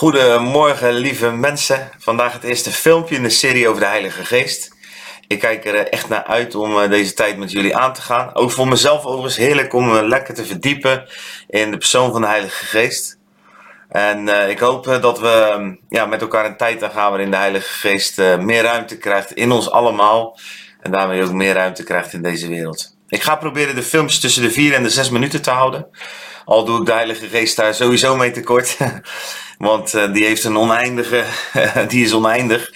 Goedemorgen, lieve mensen. Vandaag het eerste filmpje in de serie over de Heilige Geest. Ik kijk er echt naar uit om eh, deze tijd met jullie aan te gaan. Ook voor mezelf overigens heerlijk om me lekker te verdiepen in de persoon van de Heilige Geest. En ik hoop eh, dat we mm, ja, met elkaar een tijd aan gaan waarin de Heilige Geest meer ruimte krijgt in ons allemaal. En daarmee ook meer ruimte krijgt in deze wereld. Ik ga proberen de filmpjes tussen de 4 en de 6 minuten te houden. Al doe ik de Heilige Geest daar sowieso mee tekort. Want uh, die heeft een oneindige, die is oneindig.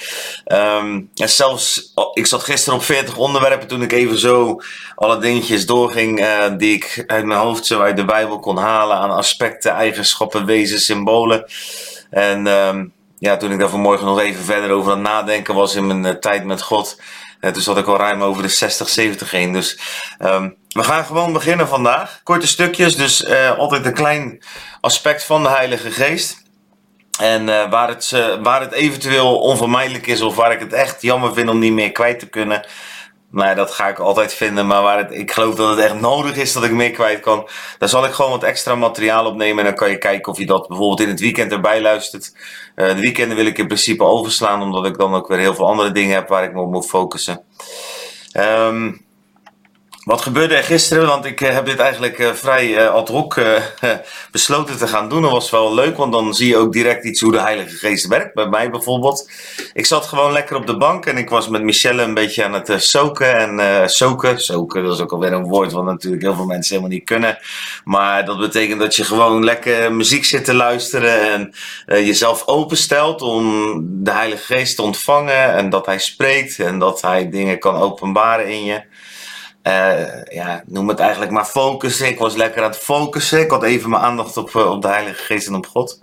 Um, en zelfs, ik zat gisteren op 40 onderwerpen toen ik even zo alle dingetjes doorging uh, die ik uit mijn hoofd zo uit de Bijbel kon halen aan aspecten, eigenschappen, wezens, symbolen. En um, ja, toen ik daar vanmorgen nog even verder over aan het nadenken was in mijn uh, tijd met God, toen zat ik al ruim over de 60, 70 heen. Dus um, we gaan gewoon beginnen vandaag. Korte stukjes, dus altijd een klein aspect van de Heilige Geest. En uh, waar, het, uh, waar het eventueel onvermijdelijk is of waar ik het echt jammer vind om niet meer kwijt te kunnen. Nou dat ga ik altijd vinden. Maar waar het, ik geloof dat het echt nodig is dat ik meer kwijt kan. Dan zal ik gewoon wat extra materiaal opnemen. En dan kan je kijken of je dat bijvoorbeeld in het weekend erbij luistert. De weekenden wil ik in principe overslaan. Omdat ik dan ook weer heel veel andere dingen heb waar ik me op moet focussen. Um, wat gebeurde er gisteren? Want ik heb dit eigenlijk uh, vrij uh, ad hoc uh, besloten te gaan doen. Dat was wel leuk, want dan zie je ook direct iets hoe de Heilige Geest werkt. Bij mij bijvoorbeeld. Ik zat gewoon lekker op de bank en ik was met Michelle een beetje aan het soken. En soken, soken, dat is ook alweer een woord wat natuurlijk heel veel mensen helemaal niet kunnen. Maar dat betekent dat je gewoon lekker muziek zit te luisteren en jezelf openstelt om de Heilige Geest te ontvangen. En dat Hij spreekt en dat Hij dingen kan openbaren in je. Uh, ja, noem het eigenlijk maar focussen. Ik was lekker aan het focussen. Ik had even mijn aandacht op, uh, op de Heilige Geest en op God.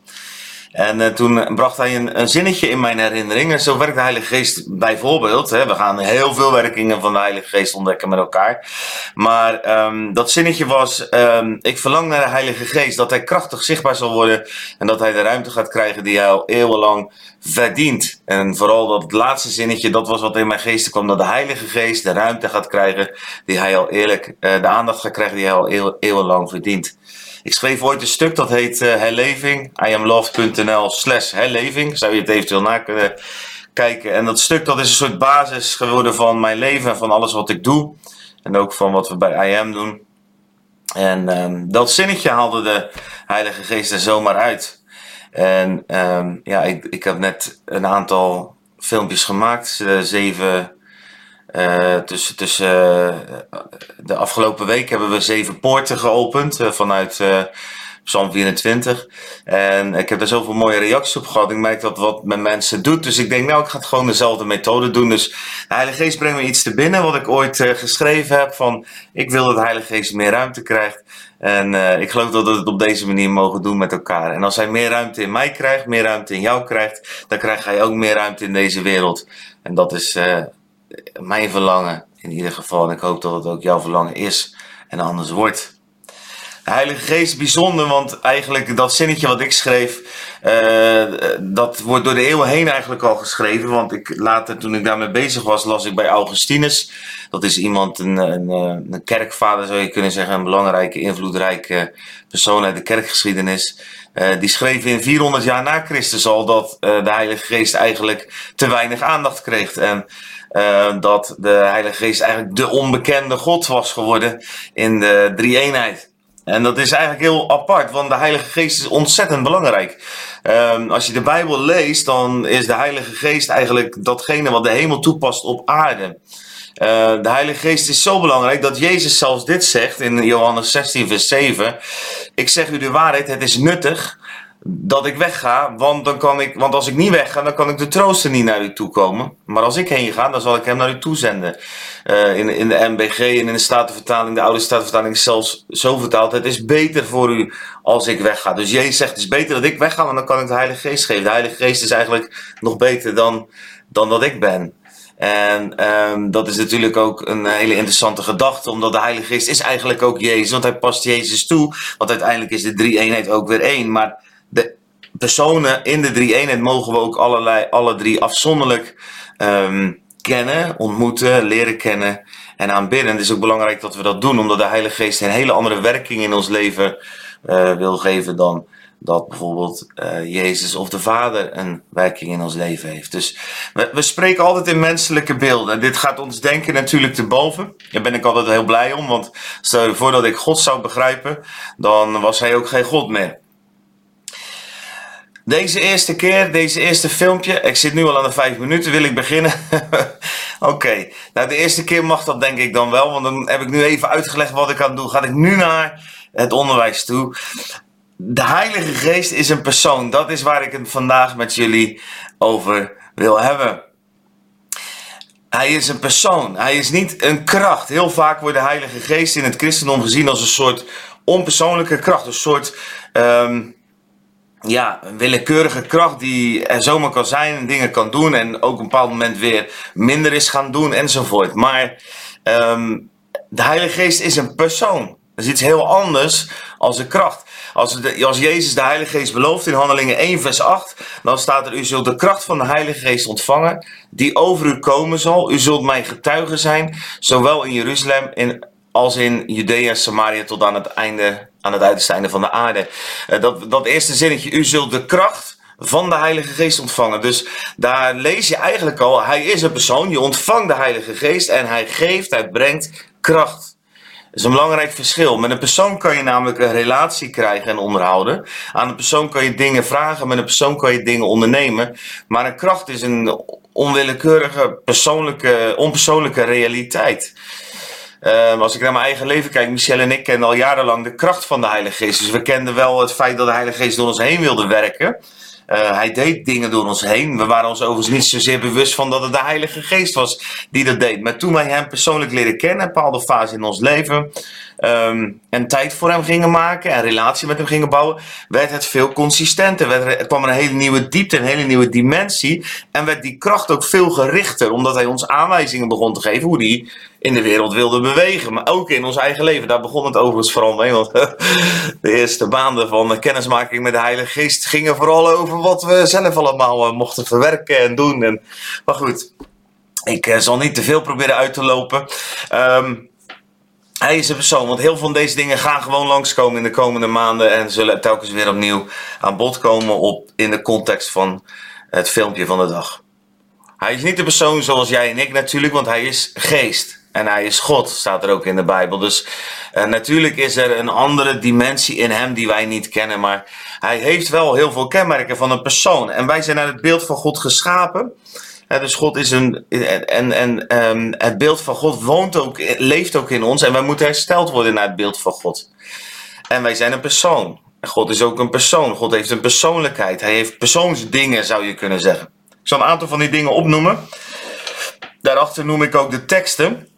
En uh, toen bracht hij een, een, zinnetje in mijn herinnering. En zo werkt de Heilige Geest bijvoorbeeld. Hè, we gaan heel veel werkingen van de Heilige Geest ontdekken met elkaar. Maar um, dat zinnetje was: um, Ik verlang naar de Heilige Geest. Dat hij krachtig zichtbaar zal worden. En dat hij de ruimte gaat krijgen die hij al eeuwenlang verdient. En vooral dat laatste zinnetje, dat was wat in mijn geest kwam. Dat de Heilige Geest de ruimte gaat krijgen die hij al eerlijk, uh, de aandacht gaat krijgen die hij al eeuw, eeuwenlang verdient. Ik schreef ooit een stuk dat heet uh, Herleving. iamloved.nl slash herleving. Zou je het eventueel na kunnen kijken. En dat stuk dat is een soort basis geworden van mijn leven en van alles wat ik doe. En ook van wat we bij IAM doen. En um, dat zinnetje haalde de Heilige Geest er zomaar uit. En um, ja, ik, ik heb net een aantal filmpjes gemaakt. Uh, zeven. Tussen tussen uh, de afgelopen week hebben we zeven poorten geopend vanuit Psalm 24. En ik heb daar zoveel mooie reacties op gehad. Ik merk dat wat met mensen doet. Dus ik denk, nou, ik ga het gewoon dezelfde methode doen. Dus de Heilige Geest brengt me iets te binnen. Wat ik ooit geschreven heb. Van, ik wil dat de Heilige Geest meer ruimte krijgt. En ik geloof dat we het op deze manier mogen doen met elkaar. En als hij meer ruimte in mij krijgt, meer ruimte in jou krijgt. Dan krijg hij ook meer ruimte in deze wereld. En dat is mijn verlangen in ieder geval. En ik hoop dat het ook jouw verlangen is. En anders wordt. De Heilige Geest bijzonder, want eigenlijk dat zinnetje wat ik schreef, uh, dat wordt door de eeuwen heen eigenlijk al geschreven. Want ik later, toen ik daarmee bezig was, las ik bij Augustinus. Dat is iemand, een, een, een kerkvader zou je kunnen zeggen, een belangrijke, invloedrijke persoon uit de kerkgeschiedenis. Uh, die schreef in 400 jaar na Christus al dat uh, de Heilige Geest eigenlijk te weinig aandacht kreeg. En uh, dat de Heilige Geest eigenlijk de onbekende God was geworden in de drie eenheid. En dat is eigenlijk heel apart, want de Heilige Geest is ontzettend belangrijk. Um, als je de Bijbel leest, dan is de Heilige Geest eigenlijk datgene wat de hemel toepast op aarde. Uh, de Heilige Geest is zo belangrijk dat Jezus zelfs dit zegt in Johannes 16, vers 7. Ik zeg u de waarheid, het is nuttig dat ik wegga, want, dan kan ik, want als ik niet wegga, dan kan ik de trooster niet naar u toe komen. Maar als ik heen ga, dan zal ik hem naar u toe zenden. Uh, in, in de MBG en in de Statenvertaling, de oude Statenvertaling is zelfs zo vertaald. Het is beter voor u als ik wegga. Dus Jezus zegt, het is beter dat ik wegga, want dan kan ik de Heilige Geest geven. De Heilige Geest is eigenlijk nog beter dan, dan dat ik ben. En um, dat is natuurlijk ook een hele interessante gedachte, omdat de Heilige Geest is eigenlijk ook Jezus, want hij past Jezus toe. Want uiteindelijk is de drie eenheid ook weer één. Maar de personen in de drie eenheid mogen we ook allerlei, alle drie afzonderlijk um, kennen, ontmoeten, leren kennen en aanbidden. Het is ook belangrijk dat we dat doen, omdat de Heilige Geest een hele andere werking in ons leven uh, wil geven dan dat bijvoorbeeld uh, Jezus of de Vader een werking in ons leven heeft. Dus we, spreken altijd in menselijke beelden. En dit gaat ons denken natuurlijk te boven. Daar ben ik altijd heel blij om, want stel je voor dat ik God zou begrijpen, dan was hij ook geen God meer. Deze eerste keer, deze eerste filmpje, ik zit nu al aan de vijf minuten, wil ik beginnen? Oké, nou de eerste keer mag dat denk ik dan wel, want dan heb ik nu even uitgelegd wat ik aan het doen. Ga ik nu naar het onderwijs toe. De Heilige Geest is een persoon, dat is waar ik het vandaag met jullie over wil hebben. Hij is een persoon, hij is niet een kracht. Heel vaak wordt de Heilige Geest in het christendom gezien als een soort onpersoonlijke kracht, een soort... Um, ja, een willekeurige kracht die er zomaar kan zijn en dingen kan doen en ook op een bepaald moment weer minder is gaan doen enzovoort. Maar um, de Heilige Geest is een persoon. Dat is iets heel anders als een kracht. Als, de, als Jezus de Heilige Geest belooft in Handelingen 1 vers 8, dan staat er, u zult de kracht van de Heilige Geest ontvangen, die over u komen zal. U zult mijn getuige zijn, zowel in Jeruzalem in, als in Judea Samaria tot aan het einde aan het uiterste einde van de aarde. Eh, dat, dat eerste zinnetje, u zult de kracht van de Heilige Geest ontvangen. Dus daar lees je eigenlijk al, hij is een persoon, je ontvangt de Heilige Geest en hij geeft, hij brengt kracht. Is een belangrijk verschil. Met een persoon kan je namelijk een relatie krijgen en onderhouden. Aan een persoon kan je dingen vragen, met een persoon kan je dingen ondernemen. Maar een kracht is een onwillekeurige, persoonlijke, onpersoonlijke realiteit. Uh, als ik naar mijn eigen leven kijk, Michel en ik kennen al jarenlang de kracht van de Heilige Geest. Dus we kenden wel het feit dat de Heilige Geest door ons heen wilde werken. Uh, hij deed dingen door ons heen. We waren ons overigens niet zozeer bewust van dat het de Heilige Geest was die dat deed. Maar toen wij hem persoonlijk leren kennen, een bepaalde fase in ons leven, um, en tijd voor hem gingen maken en relatie met hem gingen bouwen, werd het veel consistenter. Werd er, kwam een hele nieuwe diepte, een hele nieuwe dimensie. En werd die kracht ook veel gerichter, omdat hij ons aanwijzingen begon te geven hoe die in de wereld wilde bewegen. Maar ook in ons eigen leven. Daar begon het overigens vooral mee. Want de eerste maanden van de kennismaking met de Heilige Geest gingen vooral over wat we zelf allemaal eh, mochten verwerken en doen. En, maar goed, ik uh, zal niet te veel proberen uit te lopen. Um, hij is een persoon, want heel veel van deze dingen gaan gewoon langskomen in de komende maanden en zullen telkens weer opnieuw aan bod komen op, in de context van het filmpje van de dag. Hij is niet de persoon zoals jij en ik natuurlijk, want hij is geest. En hij is God, staat er ook in de Bijbel. Dus uh, natuurlijk is er een andere dimensie in hem die wij niet kennen. Maar hij heeft wel heel veel kenmerken van een persoon. En wij zijn naar het beeld van God geschapen. dus God is een. En, en um, het beeld van God woont ook, leeft ook in ons. En wij moeten hersteld worden naar het beeld van God. En wij zijn een persoon. En God is ook een persoon. God heeft een persoonlijkheid. Hij heeft persoonsdingen, zou je kunnen zeggen. Ik zal een aantal van die dingen opnoemen. Daarachter noem ik ook de teksten.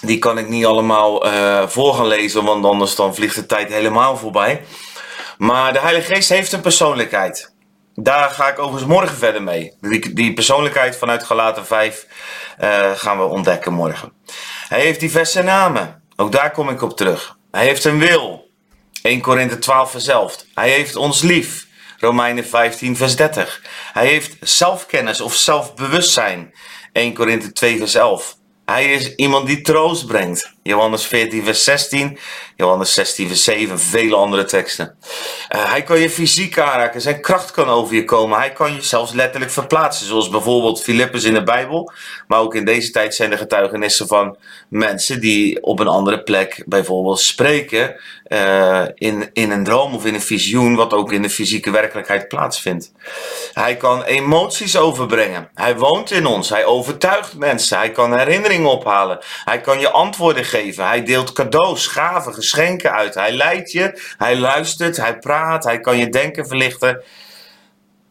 Die kan ik niet allemaal uh, voor gaan lezen, want anders dan vliegt de tijd helemaal voorbij. Maar de Heilige Geest heeft een persoonlijkheid. Daar ga ik overigens morgen verder mee. Die, die persoonlijkheid vanuit Galaten 5 uh, gaan we ontdekken morgen. Hij heeft diverse namen. Ook daar kom ik op terug. Hij heeft een wil. 1 Korinthe 12 vers 11. Hij heeft ons lief. Romeinen 15 vers 30. Hij heeft zelfkennis of zelfbewustzijn. 1 Korinthe 2 vers 11. Hij is iemand die troost brengt. Johannes 14, vers 16, Johannes 16, vers 7, vele andere teksten. Uh, hij kan je fysiek aanraken, zijn kracht kan over je komen. Hij kan je zelfs letterlijk verplaatsen, zoals bijvoorbeeld Filippus in de Bijbel. Maar ook in deze tijd zijn er getuigenissen van mensen die op een andere plek bijvoorbeeld spreken uh, in, in een droom of in een visioen, wat ook in de fysieke werkelijkheid plaatsvindt. Hij kan emoties overbrengen. Hij woont in ons. Hij overtuigt mensen. Hij kan herinneringen ophalen. Hij kan je antwoorden geven. Hij deelt cadeaus, gaven, geschenken uit. Hij leidt je. Hij luistert. Hij praat. Hij kan je denken verlichten.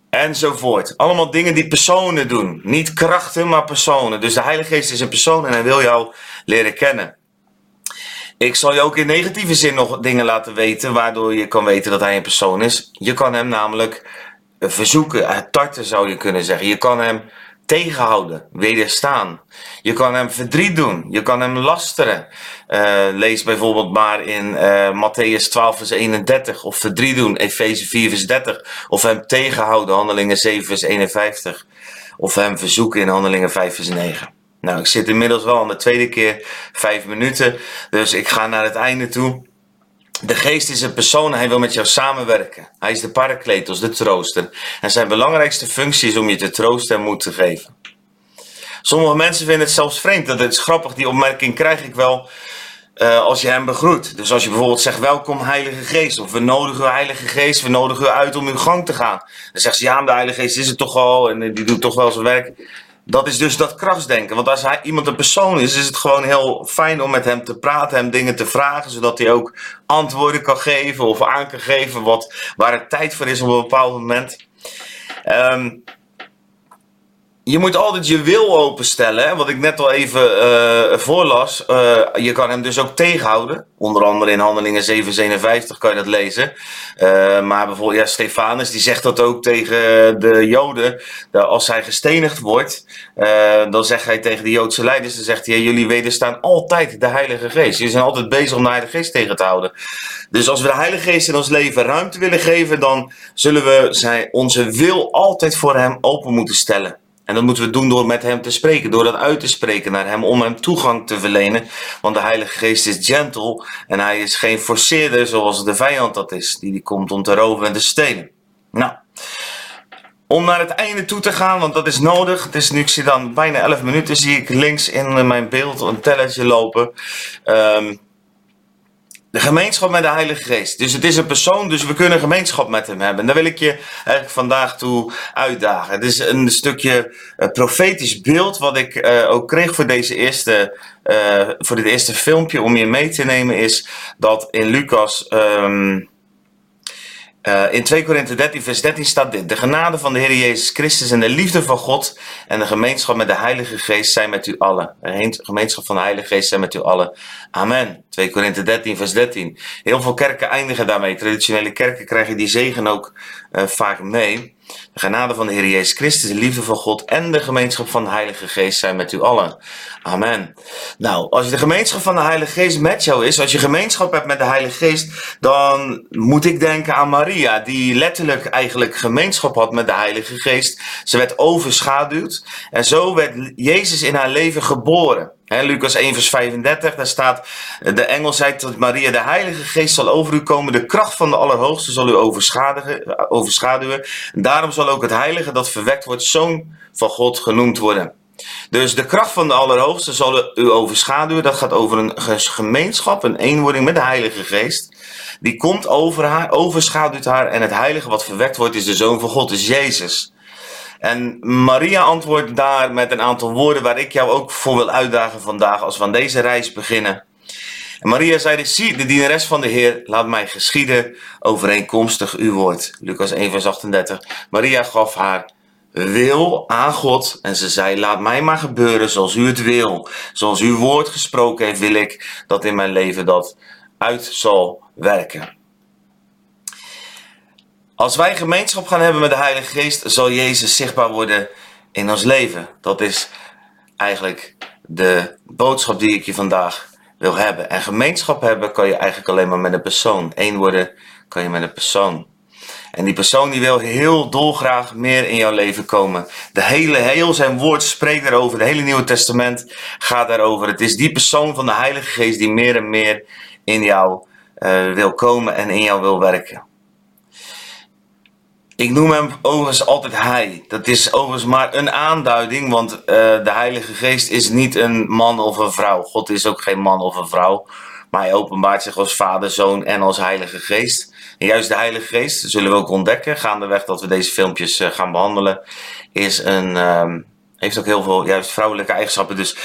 Enzovoort. Allemaal dingen die personen doen. Niet krachten, maar personen. Dus de Heilige Geest is een persoon en hij wil jou leren kennen. Ik zal je ook in negatieve zin nog dingen laten weten, waardoor je kan weten dat hij een persoon is. Je kan hem namelijk verzoeken, tarten zou je kunnen zeggen. Je kan hem tegenhouden, wederstaan. Je kan hem verdriet doen, je kan hem lasteren. Uh, lees bijvoorbeeld maar in uh, Matthäus 12 vers 31 of verdriet doen, Efeze 4 vers 30. Of hem tegenhouden, Handelingen 7 vers 51. Of hem verzoeken in Handelingen 5 vers 9. Nou, ik zit inmiddels wel aan de tweede keer vijf minuten, dus ik ga naar het einde toe. De geest is een persoon, hij wil met jou samenwerken. Hij is de parakletos, de trooster. En zijn belangrijkste functie is om je te troosten en moed te geven. Sommige mensen vinden het zelfs vreemd. Dat is grappig, die opmerking krijg ik wel uh, als je hem begroet. Dus als je bijvoorbeeld zegt welkom Heilige Geest. Of we nodigen u Heilige Geest, we nodigen u uit om uw gang te gaan. Dan zegt ze ja, de Heilige Geest is het toch al en die doet toch wel zijn werk. Dat is dus dat krachtsdenken. Want als hij iemand een persoon is, is het gewoon heel fijn om met hem te praten, hem dingen te vragen, zodat hij ook antwoorden kan geven of aan kan geven wat, waar het tijd voor is op een bepaald moment. Um, je moet altijd je wil openstellen. Hè? Wat ik net al even uh, voorlas. Uh, je kan hem dus ook tegenhouden. Onder andere in Handelingen 757 kan je dat lezen. Uh, maar bijvoorbeeld, ja, Stefanus die zegt dat ook tegen de Joden. Dat als hij gestenigd wordt, dan zegt hij tegen de Joodse leiders: dan zegt hij, jullie wederstaan altijd de Heilige Geest. Jullie zijn altijd bezig om de Heilige Geest tegen te houden. Dus als we de Heilige Geest in ons leven ruimte willen geven, dan zullen we zijn, onze wil altijd voor hem open moeten stellen. En dat moeten we doen door met hem te spreken, door dat uit te spreken naar hem, om hem toegang te verlenen. Want de Heilige Geest is gentle en hij is geen forceerder zoals de vijand dat is, die, die komt om te roven en te stelen. Nou, om naar het einde toe te gaan, want dat is nodig. Het is nu, ik zie dan bijna 11 minuten, zie ik links in mijn beeld een tellertje lopen. Um, de gemeenschap met de Heilige Geest. Dus het is een persoon, dus we kunnen gemeenschap met hem hebben. En daar wil ik je eigenlijk vandaag toe uitdagen. Het is een stukje uh, profetisch beeld wat ik uh, ook kreeg voor, deze eerste, uh, voor dit eerste filmpje om je mee te nemen. Is dat in Lucas. Um, uh, in 2 Korinthe 13, vers 13 staat dit. De genade van de Heer Jezus Christus en de liefde van God en de gemeenschap met de Heilige Geest zijn met u allen. De gemeenschap van de Heilige Geest zijn met u allen. Amen. 2 Korinthe 13, vers 13. Heel veel kerken eindigen daarmee. Traditionele kerken krijgen die zegen ook uh, vaak mee. De genade van de Heer Jezus Christus, de liefde van God en de gemeenschap van de Heilige Geest zijn met u allen. Amen. Nou, als de gemeenschap van de Heilige Geest met jou is, als je gemeenschap hebt met de Heilige Geest, dan moet ik denken aan Maria, die letterlijk eigenlijk gemeenschap had met de Heilige Geest. Ze werd overschaduwd en zo werd Jezus in haar leven geboren. He, Lucas 1 vers 35, daar staat, de engel zei tot Maria, de heilige geest zal over u komen, de kracht van de Allerhoogste zal u overschaduwen. Daarom zal ook het heilige dat verwekt wordt, zoon van God genoemd worden. Dus de kracht van de Allerhoogste zal u overschaduwen. Dat gaat over een gemeenschap, een eenwording met de Heilige Geest. Die komt over haar, overschaduwt haar. En het Heilige wat verwekt wordt is de Zoon van God, is Jezus. En Maria antwoordt daar met een aantal woorden waar ik jou ook voor wil uitdagen vandaag als we aan deze reis beginnen. En Maria zeide, zie, de dienares van de Heer, laat mij geschieden overeenkomstig uw woord. Lucas 1 vers 38. Maria gaf haar wil aan God en ze zei, laat mij maar gebeuren zoals u het wil. Zoals uw woord gesproken heeft, wil ik dat in mijn leven dat uit zal werken. Als wij gemeenschap gaan hebben met de Heilige Geest, zal Jezus zichtbaar worden in ons leven. Dat is eigenlijk de boodschap die ik je vandaag wil hebben. En gemeenschap hebben kan je eigenlijk alleen maar met een persoon. Eén worden kan je met een persoon. En die persoon die wil heel dolgraag meer in jouw leven komen. De hele, heel zijn woord spreekt daarover. Het hele Nieuwe Testament gaat daarover. Het is die persoon van de Heilige Geest die meer en meer in jou uh, wil komen en in jou wil werken. Ik noem hem overigens altijd hij. Dat is overigens maar een aanduiding, want uh, de Heilige Geest is niet een man of een vrouw. God is ook geen man of een vrouw, maar hij openbaart zich als Vader, Zoon en als Heilige Geest. En juist de Heilige Geest, zullen we ook ontdekken, gaandeweg dat we deze filmpjes uh, gaan behandelen, is een, um, heeft ook heel veel juist vrouwelijke eigenschappen. Dus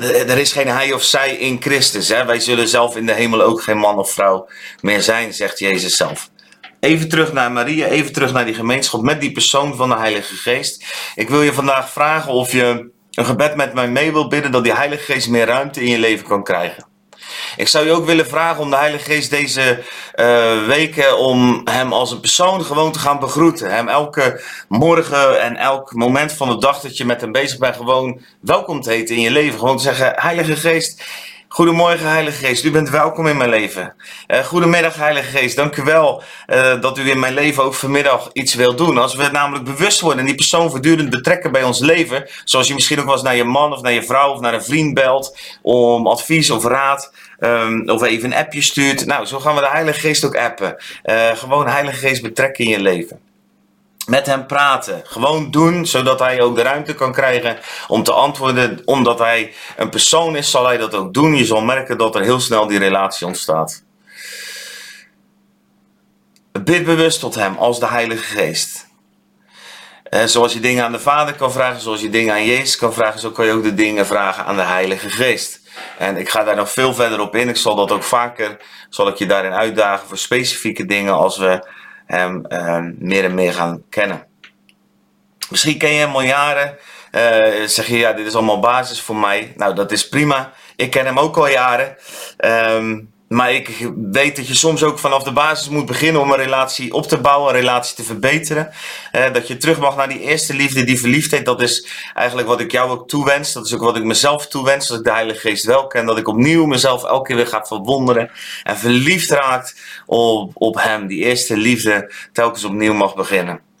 er is geen hij of zij in Christus. Hè? Wij zullen zelf in de hemel ook geen man of vrouw meer zijn, zegt Jezus zelf. Even terug naar Maria, even terug naar die gemeenschap met die persoon van de Heilige Geest. Ik wil je vandaag vragen of je een gebed met mij mee wil bidden dat die Heilige Geest meer ruimte in je leven kan krijgen. Ik zou je ook willen vragen om de Heilige Geest deze uh, weken om hem als een persoon gewoon te gaan begroeten. Hem elke morgen en elk moment van de dag dat je met hem bezig bent gewoon welkom te heten in je leven. Gewoon te zeggen, Heilige Geest, Goedemorgen, Heilige Geest. U bent welkom in mijn leven. Uh, goedemiddag, Heilige Geest. Dank u wel uh, dat u in mijn leven ook vanmiddag iets wilt doen. Als we namelijk bewust worden en die persoon voortdurend betrekken bij ons leven, zoals je misschien ook wel eens naar je man of naar je vrouw of naar een vriend belt om advies of raad, um, of even een appje stuurt. Nou, zo gaan we de Heilige Geest ook appen. Uh, gewoon Heilige Geest betrekken in je leven met hem praten. Gewoon doen, zodat hij ook de ruimte kan krijgen om te antwoorden. Omdat hij een persoon is, zal hij dat ook doen. Je zal merken dat er heel snel die relatie ontstaat. Bid bewust tot hem als de Heilige Geest. Eh, zoals je dingen aan de Vader kan vragen, zoals je dingen aan Jezus kan vragen, zo kan je ook de dingen vragen aan de Heilige Geest. En ik ga daar nog veel verder op in. Ik zal dat ook vaker, zal ik je daarin uitdagen voor specifieke dingen als we hem ehm, meer en meer gaan kennen. Misschien ken je hem al jaren. Uh, zeg je, ja, dit is allemaal basis voor mij. Nou, dat is prima. Ik ken hem ook al jaren. Um, maar ik weet dat je soms ook vanaf de basis moet beginnen om een relatie op te bouwen, een relatie te verbeteren. Eh, dat je terug mag naar die eerste liefde, die verliefdheid. Dat is eigenlijk wat ik jou ook toewens. Dat is ook wat ik mezelf toewens. Dat ik de Heilige Geest wel ken. Dat ik opnieuw mezelf elke keer weer ga verwonderen. En verliefd raakt op, op Hem. Die eerste liefde telkens opnieuw mag beginnen.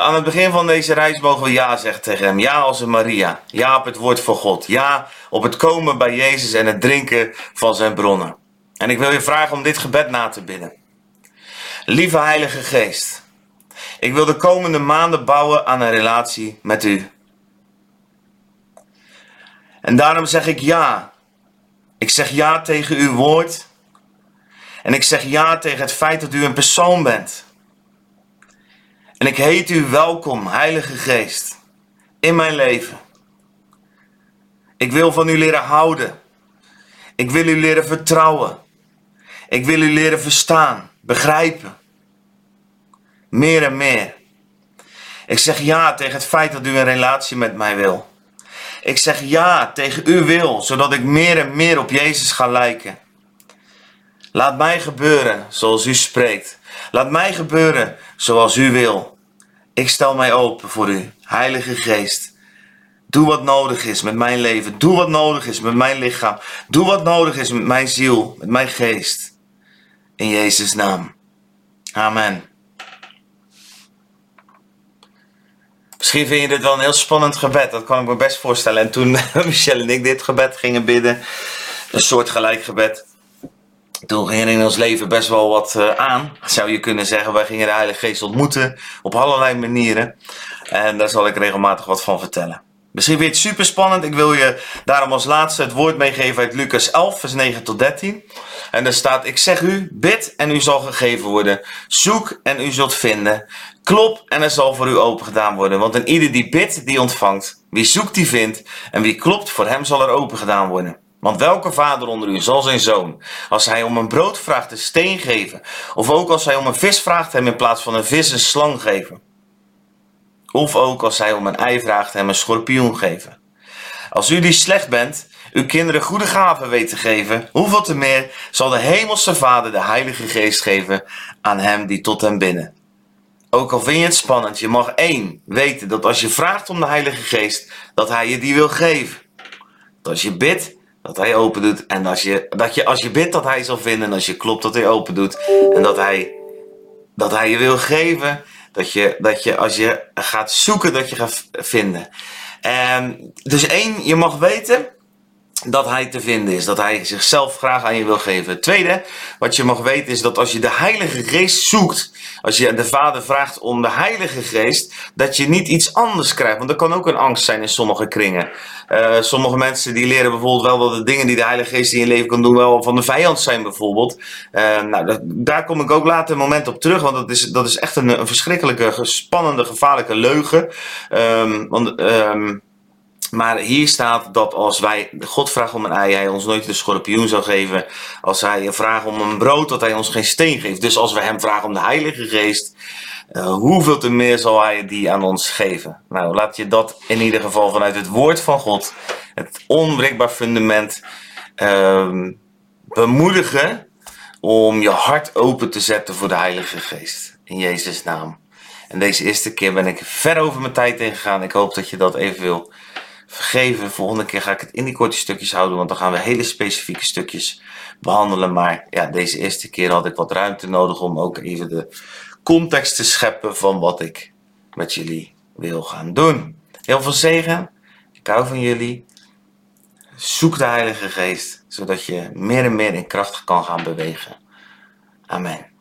Aan het begin van deze reis mogen we ja zeggen tegen hem. Ja als een Maria. Ja op het woord van God. Ja op het komen bij Jezus en het drinken van zijn bronnen. En ik wil je vragen om dit gebed na te bidden. Lieve Heilige Geest. Ik wil de komende maanden bouwen aan een relatie met u. En daarom zeg ik ja. Ik zeg ja tegen uw woord. En ik zeg ja tegen het feit dat u een persoon bent. En ik heet u welkom, Heilige Geest, in mijn leven. Ik wil van u leren houden. Ik wil u leren vertrouwen. Ik wil u leren verstaan, begrijpen. Meer en meer. Ik zeg ja tegen het feit dat u een relatie met mij wil. Ik zeg ja tegen uw wil, zodat ik meer en meer op Jezus ga lijken. Laat mij gebeuren zoals u spreekt. Laat mij gebeuren zoals u wil. Ik stel mij open voor u, Heilige Geest. Doe wat nodig is met mijn leven. Doe wat nodig is met mijn lichaam. Doe wat nodig is met mijn ziel, met mijn geest. In Jezus' naam. Amen. Misschien vind je dit wel een heel spannend gebed. Dat kan ik me best voorstellen. En toen Michelle en ik dit gebed gingen bidden, een soort gelijk gebed, toen ging er in ons leven best wel wat uh, aan, zou je kunnen zeggen. Wij gingen de Heilige Geest ontmoeten op allerlei manieren. En daar zal ik regelmatig wat van vertellen. Misschien het super spannend. Ik wil je daarom als laatste het woord meegeven uit Lucas 11, vers 9 tot 13. En daar staat: Ik zeg u, bid en u zal gegeven worden. Zoek en u zult vinden. Klop en er zal voor u open gedaan worden. Want een ieder die bidt, die ontvangt. Wie zoekt, die vindt. En wie klopt, voor hem zal er open gedaan worden. Want welke vader onder u zal zijn zoon, als hij om een brood vraagt, een steen geven? Of ook als hij om een vis vraagt, hem in plaats van een vis een slang geven? Of ook als hij om een ei vraagt, hem een schorpioen geven? Als u die slecht bent, uw kinderen goede gaven weet te geven, hoeveel te meer zal de hemelse vader de heilige geest geven aan hem die tot hem binnen? Ook al vind je het spannend, je mag één weten dat als je vraagt om de heilige geest, dat hij je die wil geven. Dat als je bidt, dat hij open doet. En als je, dat je als je bidt dat hij zal vinden. En als je klopt dat hij open doet. En dat hij, dat hij je wil geven. Dat je, dat je als je gaat zoeken dat je gaat vinden. En, dus één, je mag weten dat hij te vinden is. Dat hij zichzelf graag aan je wil geven. Het tweede, wat je mag weten, is dat als je de Heilige Geest zoekt, als je de Vader vraagt om de Heilige Geest, dat je niet iets anders krijgt. Want er kan ook een angst zijn in sommige kringen. Uh, sommige mensen die leren bijvoorbeeld wel dat de dingen die de Heilige Geest in je leven kan doen, wel van de vijand zijn bijvoorbeeld. Uh, nou, daar kom ik ook later een moment op terug, want dat is, dat is echt een, verschrikkelijke, spannende, gevaarlijke leugen. Um, want. Um, maar hier staat dat als wij God vragen om een ei, hij ons nooit de schorpioen zou geven. Als hij vraagt om een brood, dat hij ons geen steen geeft. Dus als we hem vragen om de Heilige Geest, uh, hoeveel te meer zal hij die aan ons geven? Nou, laat je dat in ieder geval vanuit het woord van God, het onbreekbaar fundament, uh, bemoedigen om je hart open te zetten voor de Heilige Geest. In Jezus' naam. En deze eerste keer ben ik ver over mijn tijd ingegaan. Ik hoop dat je dat even wil vergeven. Volgende keer ga ik het in die korte stukjes houden, want dan gaan we hele specifieke stukjes behandelen. Maar ja, deze eerste keer had ik wat ruimte nodig om ook even de context te scheppen van wat ik met jullie wil gaan doen. Heel veel zegen. Ik hou van jullie. Zoek de Heilige Geest, zodat je meer en meer in kracht kan gaan bewegen. Amen.